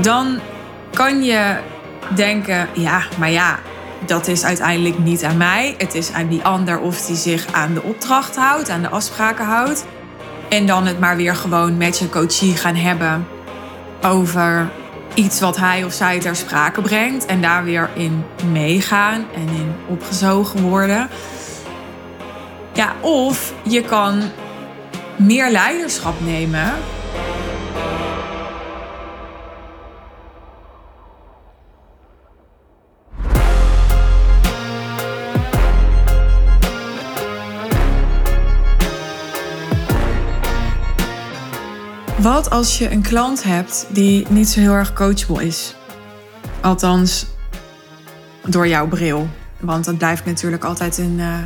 dan kan je denken: ja, maar ja, dat is uiteindelijk niet aan mij. Het is aan die ander of die zich aan de opdracht houdt, aan de afspraken houdt. En dan het maar weer gewoon met je coachie gaan hebben over iets wat hij of zij ter sprake brengt. En daar weer in meegaan en in opgezogen worden. Ja, of je kan meer leiderschap nemen Wat als je een klant hebt die niet zo heel erg coachable is? Althans, door jouw bril. Want dat blijft natuurlijk altijd een uh,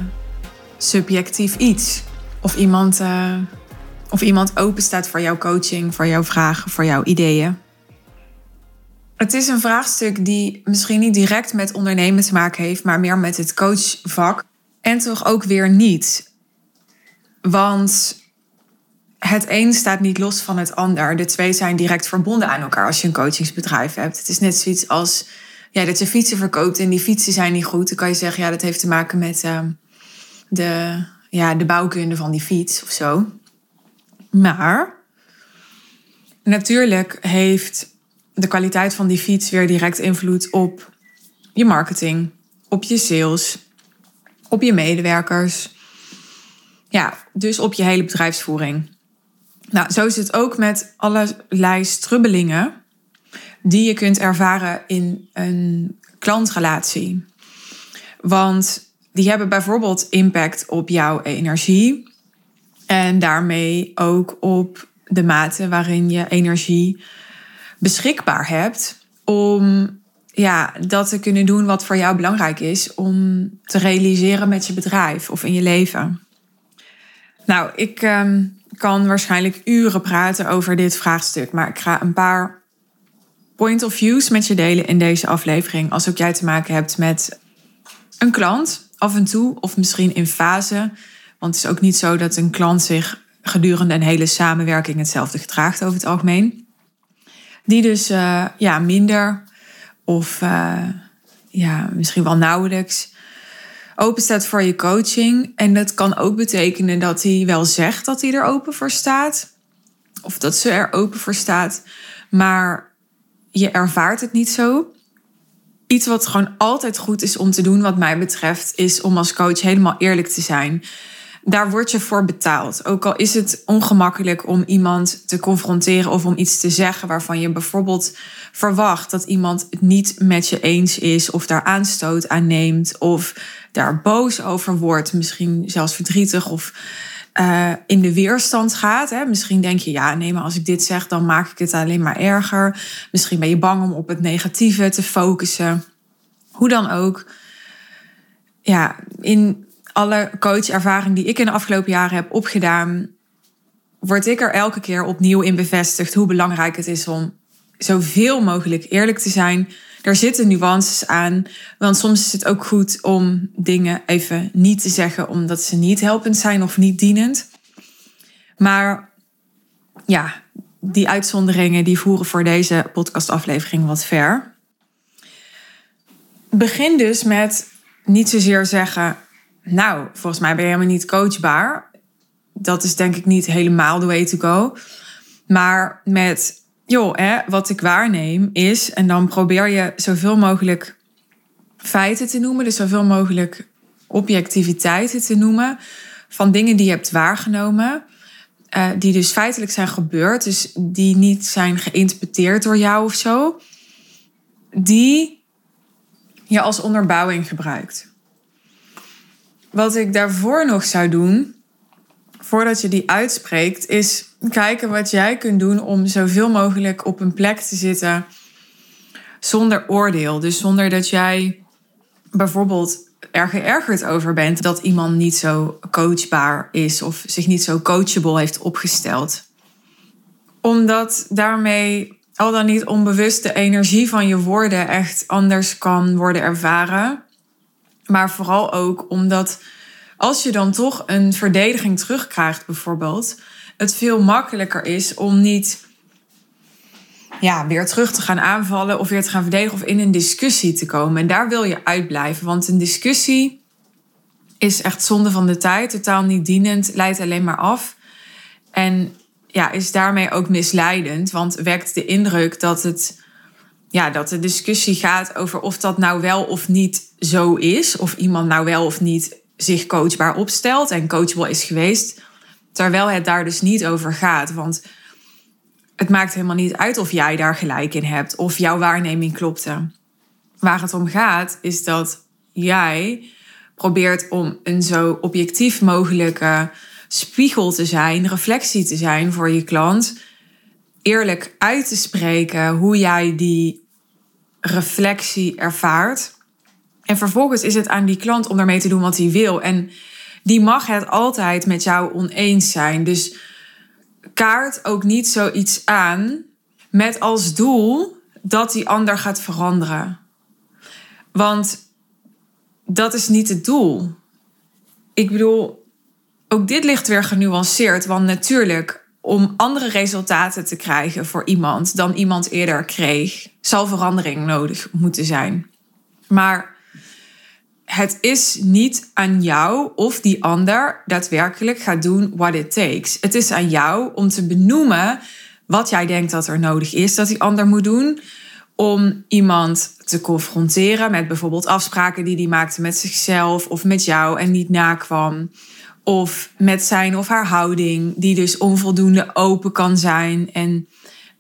subjectief iets. Of iemand, uh, of iemand open staat voor jouw coaching, voor jouw vragen, voor jouw ideeën. Het is een vraagstuk die misschien niet direct met ondernemen te maken heeft, maar meer met het coachvak. En toch ook weer niet. Want het een staat niet los van het ander. De twee zijn direct verbonden aan elkaar als je een coachingsbedrijf hebt. Het is net zoiets als ja, dat je fietsen verkoopt en die fietsen zijn niet goed. Dan kan je zeggen, ja, dat heeft te maken met uh, de, ja, de bouwkunde van die fiets of zo. Maar natuurlijk heeft de kwaliteit van die fiets weer direct invloed op je marketing, op je sales, op je medewerkers. Ja, dus op je hele bedrijfsvoering. Nou, zo is het ook met allerlei strubbelingen die je kunt ervaren in een klantrelatie. Want die hebben bijvoorbeeld impact op jouw energie en daarmee ook op de mate waarin je energie beschikbaar hebt om ja, dat te kunnen doen wat voor jou belangrijk is om te realiseren met je bedrijf of in je leven. Nou, ik ehm, kan waarschijnlijk uren praten over dit vraagstuk, maar ik ga een paar point of views met je delen in deze aflevering. Als ook jij te maken hebt met een klant, af en toe, of misschien in fase. Want het is ook niet zo dat een klant zich gedurende een hele samenwerking hetzelfde gedraagt over het algemeen. Die dus uh, ja, minder of uh, ja, misschien wel nauwelijks open staat voor je coaching. En dat kan ook betekenen dat hij wel zegt dat hij er open voor staat. Of dat ze er open voor staat. Maar je ervaart het niet zo. Iets wat gewoon altijd goed is om te doen, wat mij betreft, is om als coach helemaal eerlijk te zijn. Daar word je voor betaald. Ook al is het ongemakkelijk om iemand te confronteren of om iets te zeggen waarvan je bijvoorbeeld verwacht dat iemand het niet met je eens is of daar aanstoot aan neemt of daar boos over wordt, misschien zelfs verdrietig of uh, in de weerstand gaat. Hè. Misschien denk je, ja, nee, maar als ik dit zeg, dan maak ik het alleen maar erger. Misschien ben je bang om op het negatieve te focussen. Hoe dan ook. Ja, in alle coachervaring die ik in de afgelopen jaren heb opgedaan, word ik er elke keer opnieuw in bevestigd hoe belangrijk het is om zoveel mogelijk eerlijk te zijn er zitten nuances aan. Want soms is het ook goed om dingen even niet te zeggen omdat ze niet helpend zijn of niet dienend. Maar ja, die uitzonderingen die voeren voor deze podcastaflevering wat ver. Begin dus met niet zozeer zeggen, nou, volgens mij ben je helemaal niet coachbaar. Dat is denk ik niet helemaal the way to go. Maar met joh, wat ik waarneem is, en dan probeer je zoveel mogelijk feiten te noemen, dus zoveel mogelijk objectiviteiten te noemen van dingen die je hebt waargenomen, uh, die dus feitelijk zijn gebeurd, dus die niet zijn geïnterpreteerd door jou of zo, die je als onderbouwing gebruikt. Wat ik daarvoor nog zou doen, voordat je die uitspreekt, is kijken wat jij kunt doen om zoveel mogelijk op een plek te zitten zonder oordeel. Dus zonder dat jij bijvoorbeeld er geërgerd over bent dat iemand niet zo coachbaar is of zich niet zo coachable heeft opgesteld. Omdat daarmee al dan niet onbewust de energie van je woorden echt anders kan worden ervaren. Maar vooral ook omdat als je dan toch een verdediging terugkrijgt, bijvoorbeeld, het veel makkelijker is om niet ja, weer terug te gaan aanvallen of weer te gaan verdedigen of in een discussie te komen. En daar wil je uitblijven, want een discussie is echt zonde van de tijd, totaal niet dienend, leidt alleen maar af. En ja, is daarmee ook misleidend, want wekt de indruk dat, het, ja, dat de discussie gaat over of dat nou wel of niet zo is, of iemand nou wel of niet zich coachbaar opstelt en coachable is geweest, terwijl het daar dus niet over gaat. Want het maakt helemaal niet uit of jij daar gelijk in hebt of jouw waarneming klopte. Waar het om gaat is dat jij probeert om een zo objectief mogelijke spiegel te zijn, reflectie te zijn voor je klant. Eerlijk uit te spreken hoe jij die reflectie ervaart. En vervolgens is het aan die klant om ermee te doen wat hij wil. En die mag het altijd met jou oneens zijn. Dus kaart ook niet zoiets aan met als doel dat die ander gaat veranderen. Want dat is niet het doel. Ik bedoel, ook dit ligt weer genuanceerd. Want natuurlijk, om andere resultaten te krijgen voor iemand dan iemand eerder kreeg, zal verandering nodig moeten zijn. Maar het is niet aan jou of die ander daadwerkelijk gaat doen what it takes. Het is aan jou om te benoemen wat jij denkt dat er nodig is dat die ander moet doen. Om iemand te confronteren met bijvoorbeeld afspraken die hij maakte met zichzelf of met jou en niet nakwam. Of met zijn of haar houding, die dus onvoldoende open kan zijn. En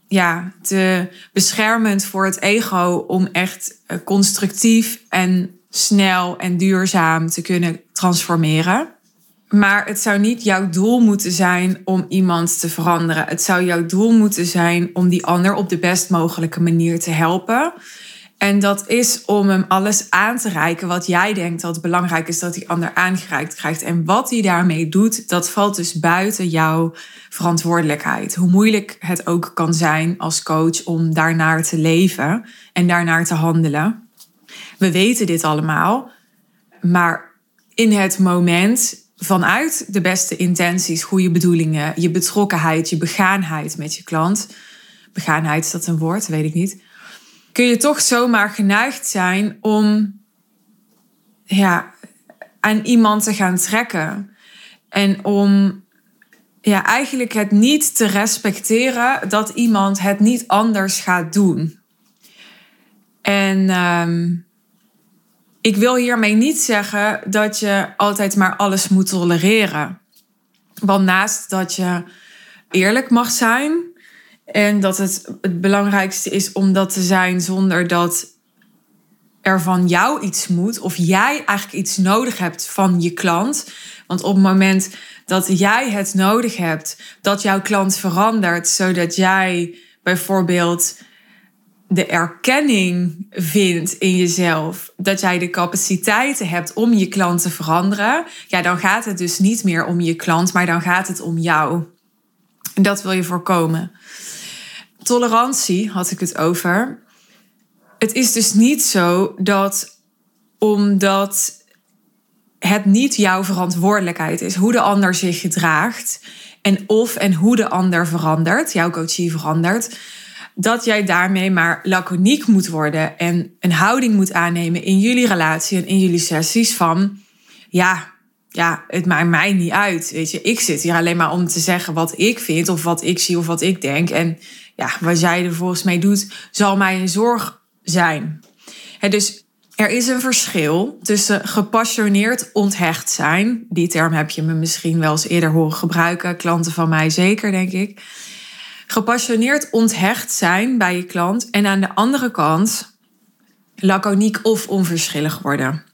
ja, te beschermend voor het ego om echt eh, constructief en snel en duurzaam te kunnen transformeren. Maar het zou niet jouw doel moeten zijn om iemand te veranderen. Het zou jouw doel moeten zijn om die ander op de best mogelijke manier te helpen. En dat is om hem alles aan te reiken wat jij denkt dat belangrijk is dat die ander aangereikt krijgt. En wat hij daarmee doet, dat valt dus buiten jouw verantwoordelijkheid. Hoe moeilijk het ook kan zijn als coach om daarnaar te leven en daarnaar te handelen. We weten dit allemaal, maar in het moment vanuit de beste intenties, goede bedoelingen, je betrokkenheid, je begaanheid met je klant. Begaanheid is dat een woord? Weet ik niet. Kun je toch zomaar geneigd zijn om ja, aan iemand te gaan trekken. En om ja, eigenlijk het niet te respecteren dat iemand het niet anders gaat doen. En ehm, ik wil hiermee niet zeggen dat je altijd maar alles moet tolereren. Want naast dat je eerlijk mag zijn en dat het het belangrijkste is om dat te zijn zonder dat er van jou iets moet of jij eigenlijk iets nodig hebt van je klant. Want op het moment dat jij het nodig hebt dat jouw klant verandert, zodat jij bijvoorbeeld de erkenning vindt in jezelf dat jij de capaciteiten hebt om je klant te veranderen, ja, dan gaat het dus niet meer om je klant, maar dan gaat het om jou. En dat wil je voorkomen. Tolerantie had ik het over. Het is dus niet zo dat omdat het niet jouw verantwoordelijkheid is hoe de ander zich gedraagt en of en hoe de ander verandert, jouw coachie verandert, dat jij daarmee maar laconiek moet worden en een houding moet aannemen in jullie relatie en in jullie sessies van ja, ja, het maakt mij niet uit. Weet je, ik zit hier alleen maar om te zeggen wat ik vind of wat ik zie of wat ik denk. En ja, wat jij er volgens mij doet, zal mij een zorg zijn. Dus er is een verschil tussen gepassioneerd onthecht zijn. Die term heb je me misschien wel eens eerder horen gebruiken. Klanten van mij zeker, denk ik gepassioneerd onthecht zijn bij je klant en aan de andere kant laconiek of onverschillig worden.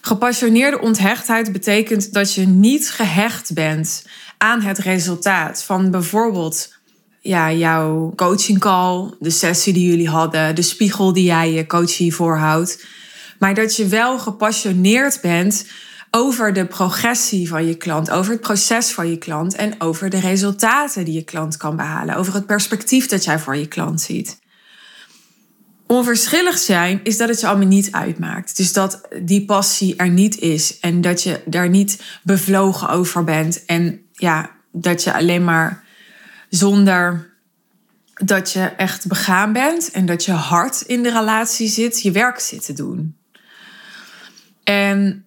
Gepassioneerde onthechtheid betekent dat je niet gehecht bent aan het resultaat van bijvoorbeeld ja, jouw coaching call, de sessie die jullie hadden, de spiegel die jij je coachie voorhoudt. Maar dat je wel gepassioneerd bent over de progressie van je klant, over het proces van je klant en over de resultaten die je klant kan behalen, over het perspectief dat jij voor je klant ziet. Onverschillig zijn is dat het je allemaal niet uitmaakt. Dus dat die passie er niet is en dat je daar niet bevlogen over bent en ja, dat je alleen maar zonder dat je echt begaan bent en dat je hard in de relatie zit, je werk zit te doen. En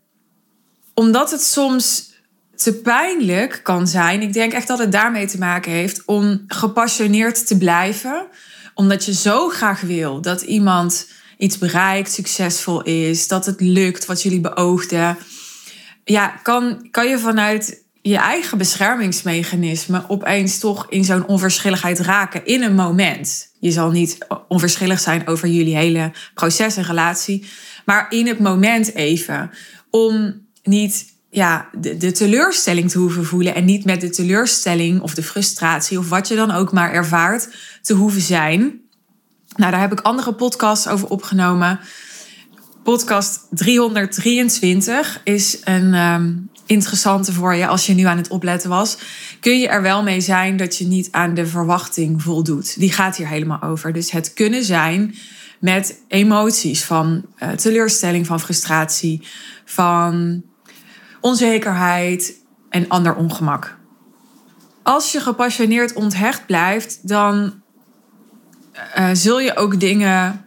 omdat het soms te pijnlijk kan zijn, ik denk echt dat het daarmee te maken heeft om gepassioneerd te blijven, omdat je zo graag wil dat iemand iets bereikt, succesvol is, dat het lukt wat jullie beoogden. Ja, kan, kan je vanuit je eigen beschermingsmechanisme opeens toch in zo'n onverschilligheid raken in een moment. Je zal niet onverschillig zijn over jullie hele proces en relatie, maar in het moment even. Om niet ja, de, de teleurstelling te hoeven voelen en niet met de teleurstelling of de frustratie of wat je dan ook maar ervaart te hoeven zijn. Nou, daar heb ik andere podcasts over opgenomen. Podcast 323 is een um, interessante voor je als je nu aan het opletten was. Kun je er wel mee zijn dat je niet aan de verwachting voldoet? Die gaat hier helemaal over. Dus het kunnen zijn met emoties van uh, teleurstelling, van frustratie, van onzekerheid en ander ongemak. Als je gepassioneerd onthecht blijft, dan uh, zul je ook dingen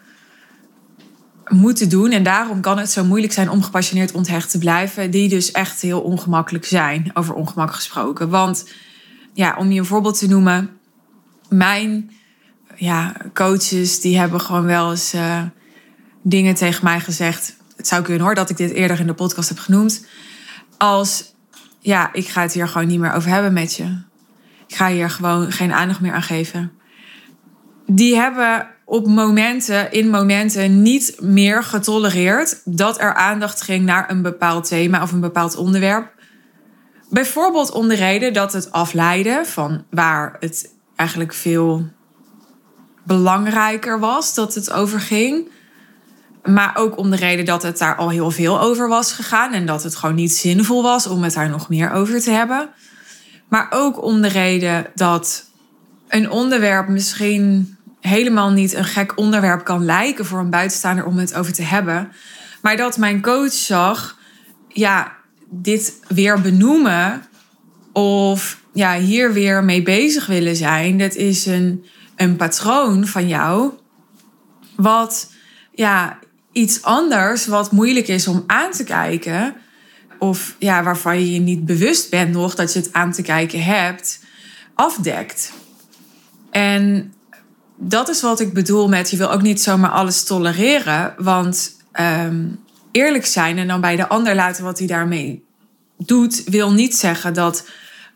moeten doen. En daarom kan het zo moeilijk zijn om gepassioneerd onthecht te blijven. Die dus echt heel ongemakkelijk zijn, over ongemak gesproken. Want ja, om je een voorbeeld te noemen. Mijn ja, coaches die hebben gewoon wel eens uh, dingen tegen mij gezegd. Het zou kunnen hoor dat ik dit eerder in de podcast heb genoemd. Als, ja, ik ga het hier gewoon niet meer over hebben met je. Ik ga hier gewoon geen aandacht meer aan geven die hebben op momenten, in momenten niet meer getolereerd dat er aandacht ging naar een bepaald thema of een bepaald onderwerp. Bijvoorbeeld om de reden dat het afleiden van waar het eigenlijk veel belangrijker was dat het over ging. Maar ook om de reden dat het daar al heel veel over was gegaan en dat het gewoon niet zinvol was om het daar nog meer over te hebben. Maar ook om de reden dat een onderwerp misschien helemaal niet een gek onderwerp kan lijken voor een buitenstaander om het over te hebben. Maar dat mijn coach zag, ja, dit weer benoemen of ja, hier weer mee bezig willen zijn, dat is een, een patroon van jou. Wat ja, iets anders, wat moeilijk is om aan te kijken. Of ja, waarvan je je niet bewust bent nog dat je het aan te kijken hebt, afdekt. En dat is wat ik bedoel met je wil ook niet zomaar alles tolereren. Want ehm, eerlijk zijn en dan bij de ander laten wat hij daarmee doet, wil niet zeggen dat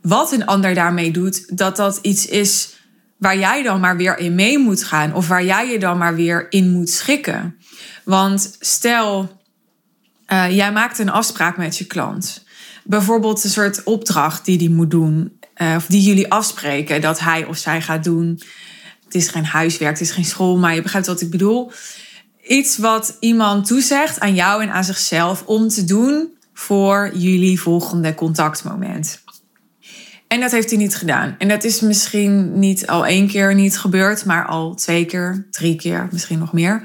wat een ander daarmee doet, dat dat iets is waar jij dan maar weer in mee moet gaan of waar jij je dan maar weer in moet schikken. Want stel, uh, jij maakt een afspraak met je klant. Bijvoorbeeld een soort opdracht die die moet doen, uh, of die jullie afspreken dat hij of zij gaat doen. Het is geen huiswerk, het is geen school, maar je begrijpt wat ik bedoel. Iets wat iemand toezegt aan jou en aan zichzelf om te doen voor jullie volgende contactmoment. En dat heeft hij niet gedaan. En dat is misschien niet al één keer niet gebeurd, maar al twee keer, drie keer, misschien nog meer.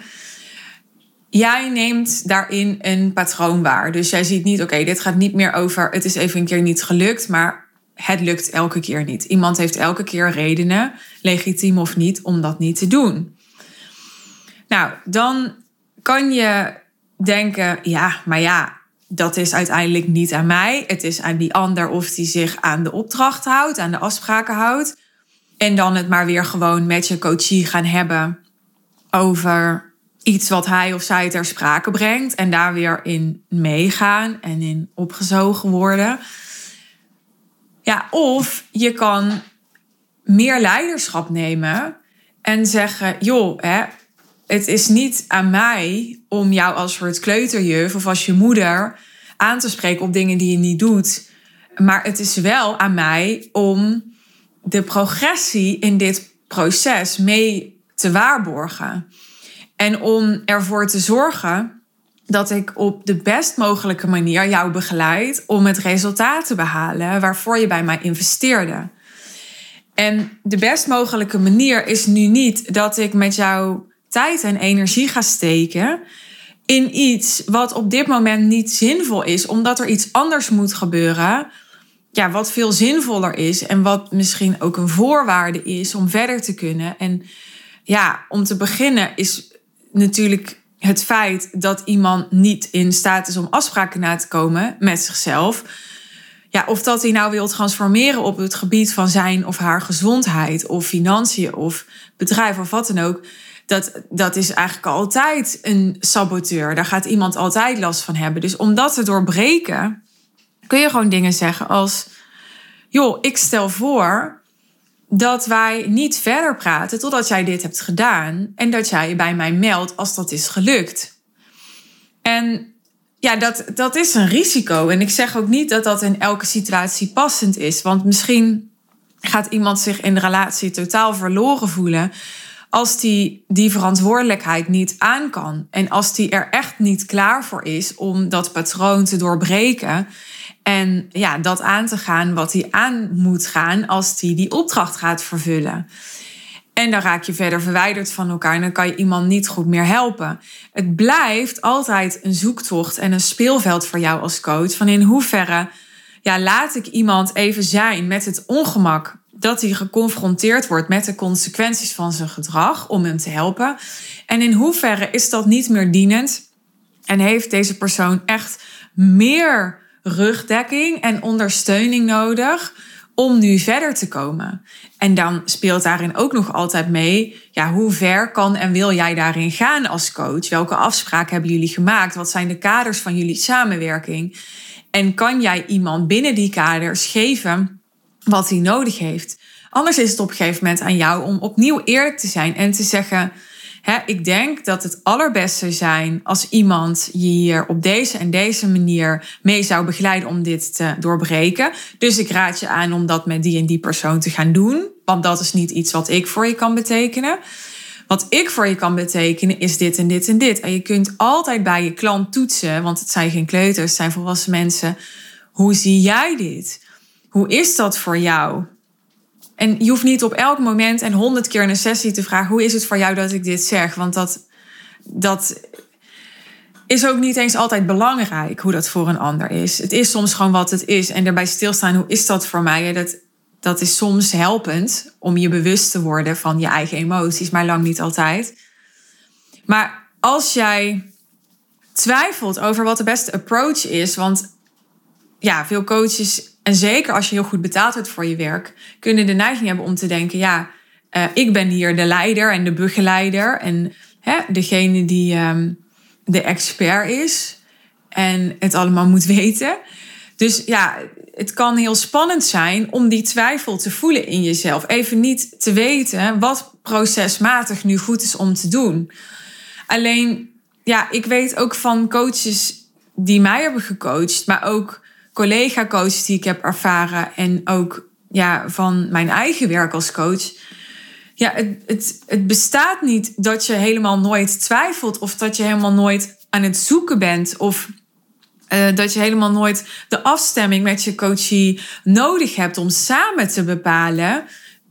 Jij neemt daarin een patroon waar. Dus jij ziet niet, oké, dit gaat niet meer over, het is even een keer niet gelukt, maar het lukt elke keer niet. Iemand heeft elke keer redenen, legitiem of niet, om dat niet te doen. Nou, dan kan je denken, ja, maar ja, dat is uiteindelijk niet aan mij. Het is aan die ander of die zich aan de opdracht houdt, aan de afspraken houdt. En dan het maar weer gewoon met je coachie gaan hebben over iets wat hij of zij ter sprake brengt. En daar weer in meegaan en in opgezogen worden. Ja, of je kan meer leiderschap nemen en zeggen: joh, hè, het is niet aan mij om jou als soort kleuterjuf of als je moeder aan te spreken op dingen die je niet doet. Maar het is wel aan mij om de progressie in dit proces mee te waarborgen. En om ervoor te zorgen dat ik op de best mogelijke manier jou begeleid om het resultaat te behalen waarvoor je bij mij investeerde. En de best mogelijke manier is nu niet dat ik met jou tijd en energie ga steken in iets wat op dit moment niet zinvol is, omdat er iets anders moet gebeuren ja, wat veel zinvoller is en wat misschien ook een voorwaarde is om verder te kunnen. En ja, om te beginnen is natuurlijk het feit dat iemand niet in staat is om afspraken na te komen met zichzelf. Ja, of dat hij nou wil transformeren op het gebied van zijn of haar gezondheid of financiën of bedrijf of wat dan ook. Dat, dat is eigenlijk altijd een saboteur. Daar gaat iemand altijd last van hebben. Dus om dat te doorbreken, kun je gewoon dingen zeggen als: joh, ik stel voor dat wij niet verder praten totdat jij dit hebt gedaan en dat jij je bij mij meldt als dat is gelukt. En ja, dat, dat is een risico. En ik zeg ook niet dat dat in elke situatie passend is, want misschien gaat iemand zich in de relatie totaal verloren voelen als die die verantwoordelijkheid niet aan kan. En als die er echt niet klaar voor is om dat patroon te doorbreken. En ja, dat aan te gaan wat hij aan moet gaan als hij die opdracht gaat vervullen. En dan raak je verder verwijderd van elkaar en dan kan je iemand niet goed meer helpen. Het blijft altijd een zoektocht en een speelveld voor jou als coach. Van in hoeverre ja, laat ik iemand even zijn met het ongemak dat hij geconfronteerd wordt met de consequenties van zijn gedrag om hem te helpen. En in hoeverre is dat niet meer dienend en heeft deze persoon echt meer rugdekking en ondersteuning nodig om nu verder te komen. En dan speelt daarin ook nog altijd mee, ja, hoe ver kan en wil jij daarin gaan als coach? Welke afspraken hebben jullie gemaakt? Wat zijn de kaders van jullie samenwerking? En kan jij iemand binnen die kaders geven wat hij nodig heeft? Anders is het op een gegeven moment aan jou om opnieuw eerlijk te zijn en te zeggen: ik denk dat het allerbeste zou zijn als iemand je hier op deze en deze manier mee zou begeleiden om dit te doorbreken. Dus ik raad je aan om dat met die en die persoon te gaan doen, want dat is niet iets wat ik voor je kan betekenen. Wat ik voor je kan betekenen is dit en dit en dit. En je kunt altijd bij je klant toetsen, want het zijn geen kleuters, het zijn volwassen mensen. Hoe zie jij dit? Hoe is dat voor jou? En je hoeft niet op elk moment en honderd keer in een sessie te vragen: hoe is het voor jou dat ik dit zeg? Want dat, dat is ook niet eens altijd belangrijk hoe dat voor een ander is. Het is soms gewoon wat het is. En daarbij stilstaan, hoe is dat voor mij? Dat, dat is soms helpend om je bewust te worden van je eigen emoties, maar lang niet altijd. Maar als jij twijfelt over wat de beste approach is, want ja, veel coaches en zeker als je heel goed betaald wordt voor je werk, kunnen de neiging hebben om te denken: ja, uh, ik ben hier de leider en de begeleider en hè, degene die um, de expert is en het allemaal moet weten. Dus ja, het kan heel spannend zijn om die twijfel te voelen in jezelf. Even niet te weten wat procesmatig nu goed is om te doen. Alleen, ja, ik weet ook van coaches die mij hebben gecoacht, maar ook collega-coaches die ik heb ervaren en ook ja, van mijn eigen werk als coach. Ja, het, het, het bestaat niet dat je helemaal nooit twijfelt of dat je helemaal nooit aan het zoeken bent of uh, dat je helemaal nooit de afstemming met je coachie nodig hebt om samen te bepalen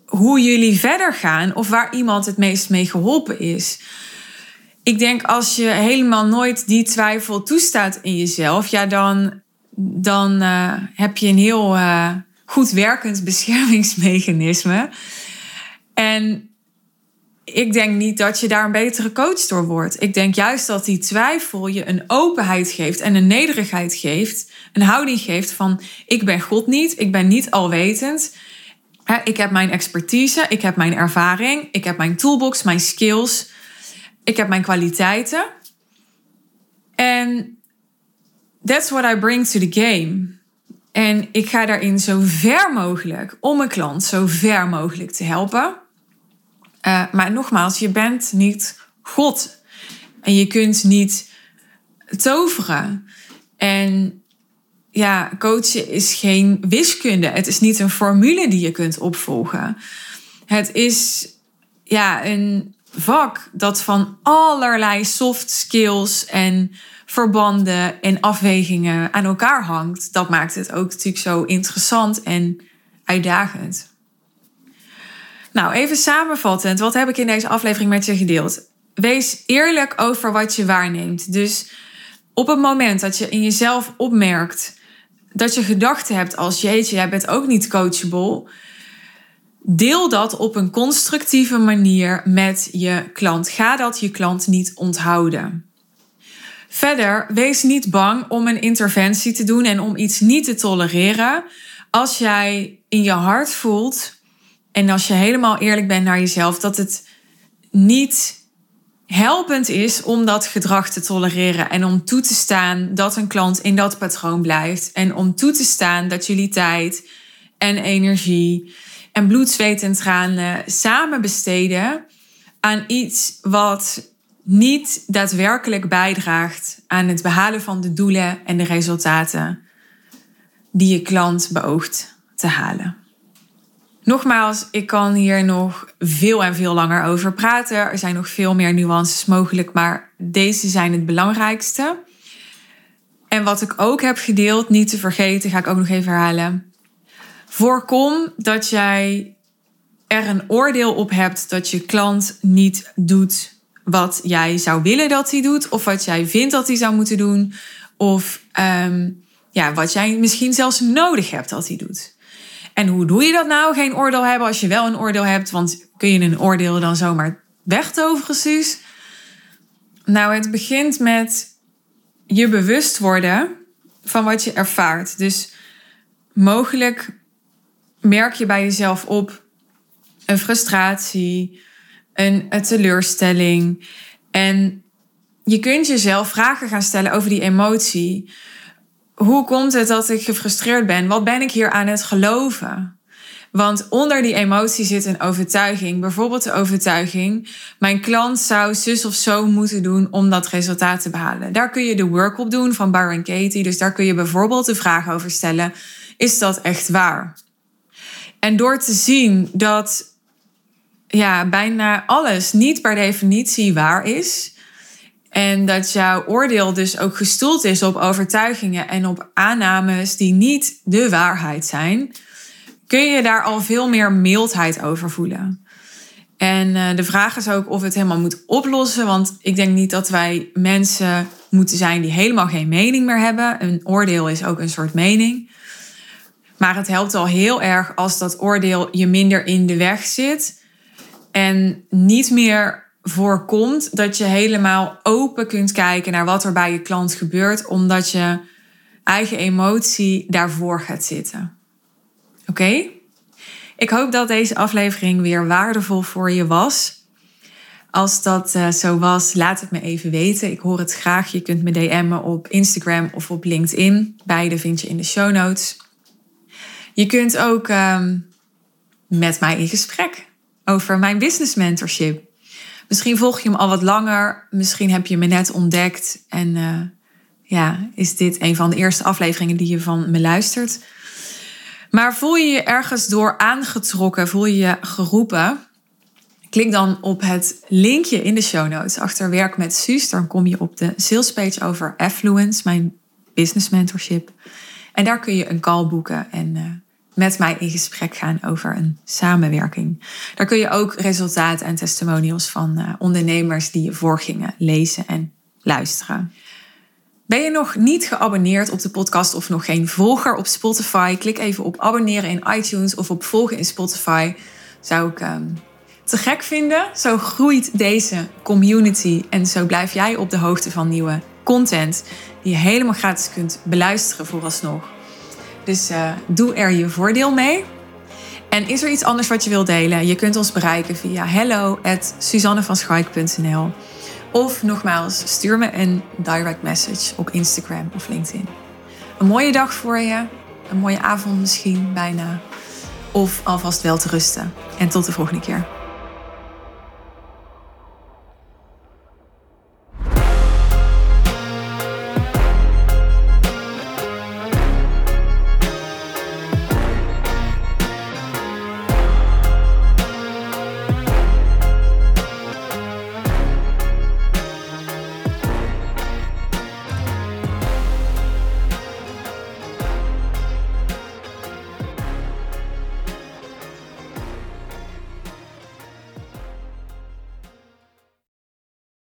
hoe jullie verder gaan of waar iemand het meest mee geholpen is. Ik denk als je helemaal nooit die twijfel toestaat in jezelf, ja, dan dan uh, heb je een heel uh, goed werkend beschermingsmechanisme. En ik denk niet dat je daar een betere coach door wordt. Ik denk juist dat die twijfel je een openheid geeft en een nederigheid geeft. Een houding geeft van ik ben God niet, ik ben niet alwetend. Ik heb mijn expertise, ik heb mijn ervaring, ik heb mijn toolbox, mijn skills, ik heb mijn kwaliteiten. En that's what I bring to the game. En ik ga daarin zo ver mogelijk om een klant zo ver mogelijk te helpen. Uh, maar nogmaals, je bent niet God. En je kunt niet toveren. En ja, coachen is geen wiskunde. Het is niet een formule die je kunt opvolgen. Het is ja, een vak dat van allerlei soft skills en verbanden en afwegingen aan elkaar hangt. Dat maakt het ook natuurlijk zo interessant en uitdagend. Nou, even samenvattend, wat heb ik in deze aflevering met je gedeeld? Wees eerlijk over wat je waarneemt. Dus op het moment dat je in jezelf opmerkt dat je gedachten hebt als jeetje, jij bent ook niet coachable. Deel dat op een constructieve manier met je klant. Ga dat je klant niet onthouden. Verder, wees niet bang om een interventie te doen en om iets niet te tolereren. Als jij in je hart voelt en als je helemaal eerlijk bent naar jezelf, dat het niet helpend is om dat gedrag te tolereren en om toe te staan dat een klant in dat patroon blijft en om toe te staan dat jullie tijd en energie en bloed, zweet en tranen samen besteden aan iets wat niet daadwerkelijk bijdraagt aan het behalen van de doelen en de resultaten die je klant beoogt te halen. Nogmaals, ik kan hier nog veel en veel langer over praten. Er zijn nog veel meer nuances mogelijk, maar deze zijn het belangrijkste. En wat ik ook heb gedeeld, niet te vergeten, ga ik ook nog even herhalen. Voorkom dat jij er een oordeel op hebt dat je klant niet doet wat jij zou willen dat hij doet, of wat jij vindt dat hij zou moeten doen, of ehm, ja, wat jij misschien zelfs nodig hebt dat hij doet. En hoe doe je dat nou? Geen oordeel hebben als je wel een oordeel hebt, want kun je een oordeel dan zomaar wegtoveren, Suus? Nou, het begint met je bewust worden van wat je ervaart. Dus mogelijk merk je bij jezelf op een frustratie, een, teleurstelling. En je kunt jezelf vragen gaan stellen over die emotie. Hoe komt het dat ik gefrustreerd ben? Wat ben ik hier aan het geloven? Want onder die emotie zit een overtuiging. Bijvoorbeeld de overtuiging: mijn klant zou zus of zo moeten doen om dat resultaat te behalen. Daar kun je de work op doen van Byron Katie. Dus daar kun je bijvoorbeeld de vraag over stellen: is dat echt waar? En door te zien dat ja, bijna alles niet per definitie waar is. En dat jouw oordeel dus ook gestoeld is op overtuigingen en op aannames die niet de waarheid zijn, kun je daar al veel meer mildheid over voelen. En uh, de vraag is ook of het helemaal moet oplossen, want ik denk niet dat wij mensen moeten zijn die helemaal geen mening meer hebben. Een oordeel is ook een soort mening. Maar het helpt al heel erg als dat oordeel je minder in de weg zit en niet meer voorkomt dat je helemaal open kunt kijken naar wat er bij je klant gebeurt, omdat je eigen emotie daarvoor gaat zitten. Oké? Ik hoop dat deze aflevering weer waardevol voor je was. Als dat uh, zo was, laat het me even weten. Ik hoor het graag. Je kunt me DM'en op Instagram of op LinkedIn. Beide vind je in de show notes. Je kunt ook um, met mij in gesprek over mijn business mentorship. Misschien volg je hem al wat langer, misschien heb je me net ontdekt en uh, ja, is dit een van de eerste afleveringen die je van me luistert. Maar voel je je ergens door aangetrokken, voel je je geroepen? Klik dan op het linkje in de show notes achter werk met Suus. Dan kom je op de salespage over Affluence, mijn business mentorship. En daar kun je een call boeken en uh, met mij in gesprek gaan over een samenwerking. Daar kun je ook resultaten en testimonials van uh, ondernemers die je voorgingen lezen en luisteren. Ben je nog niet geabonneerd op de podcast of nog geen volger op Spotify? Klik even op abonneren in iTunes of op volgen in Spotify. Zou ik um, te gek vinden. Zo groeit deze community en zo blijf jij op de hoogte van nieuwe content die je helemaal gratis kunt beluisteren vooralsnog. Dus uh, doe er je voordeel mee. En is er iets anders wat je wilt delen? Je kunt ons bereiken via hello@suzannevanschaik.nl of nogmaals, stuur me een direct message op Instagram of LinkedIn. Een mooie dag voor je, een mooie avond misschien bijna. Of alvast wel te rusten. En tot de volgende keer.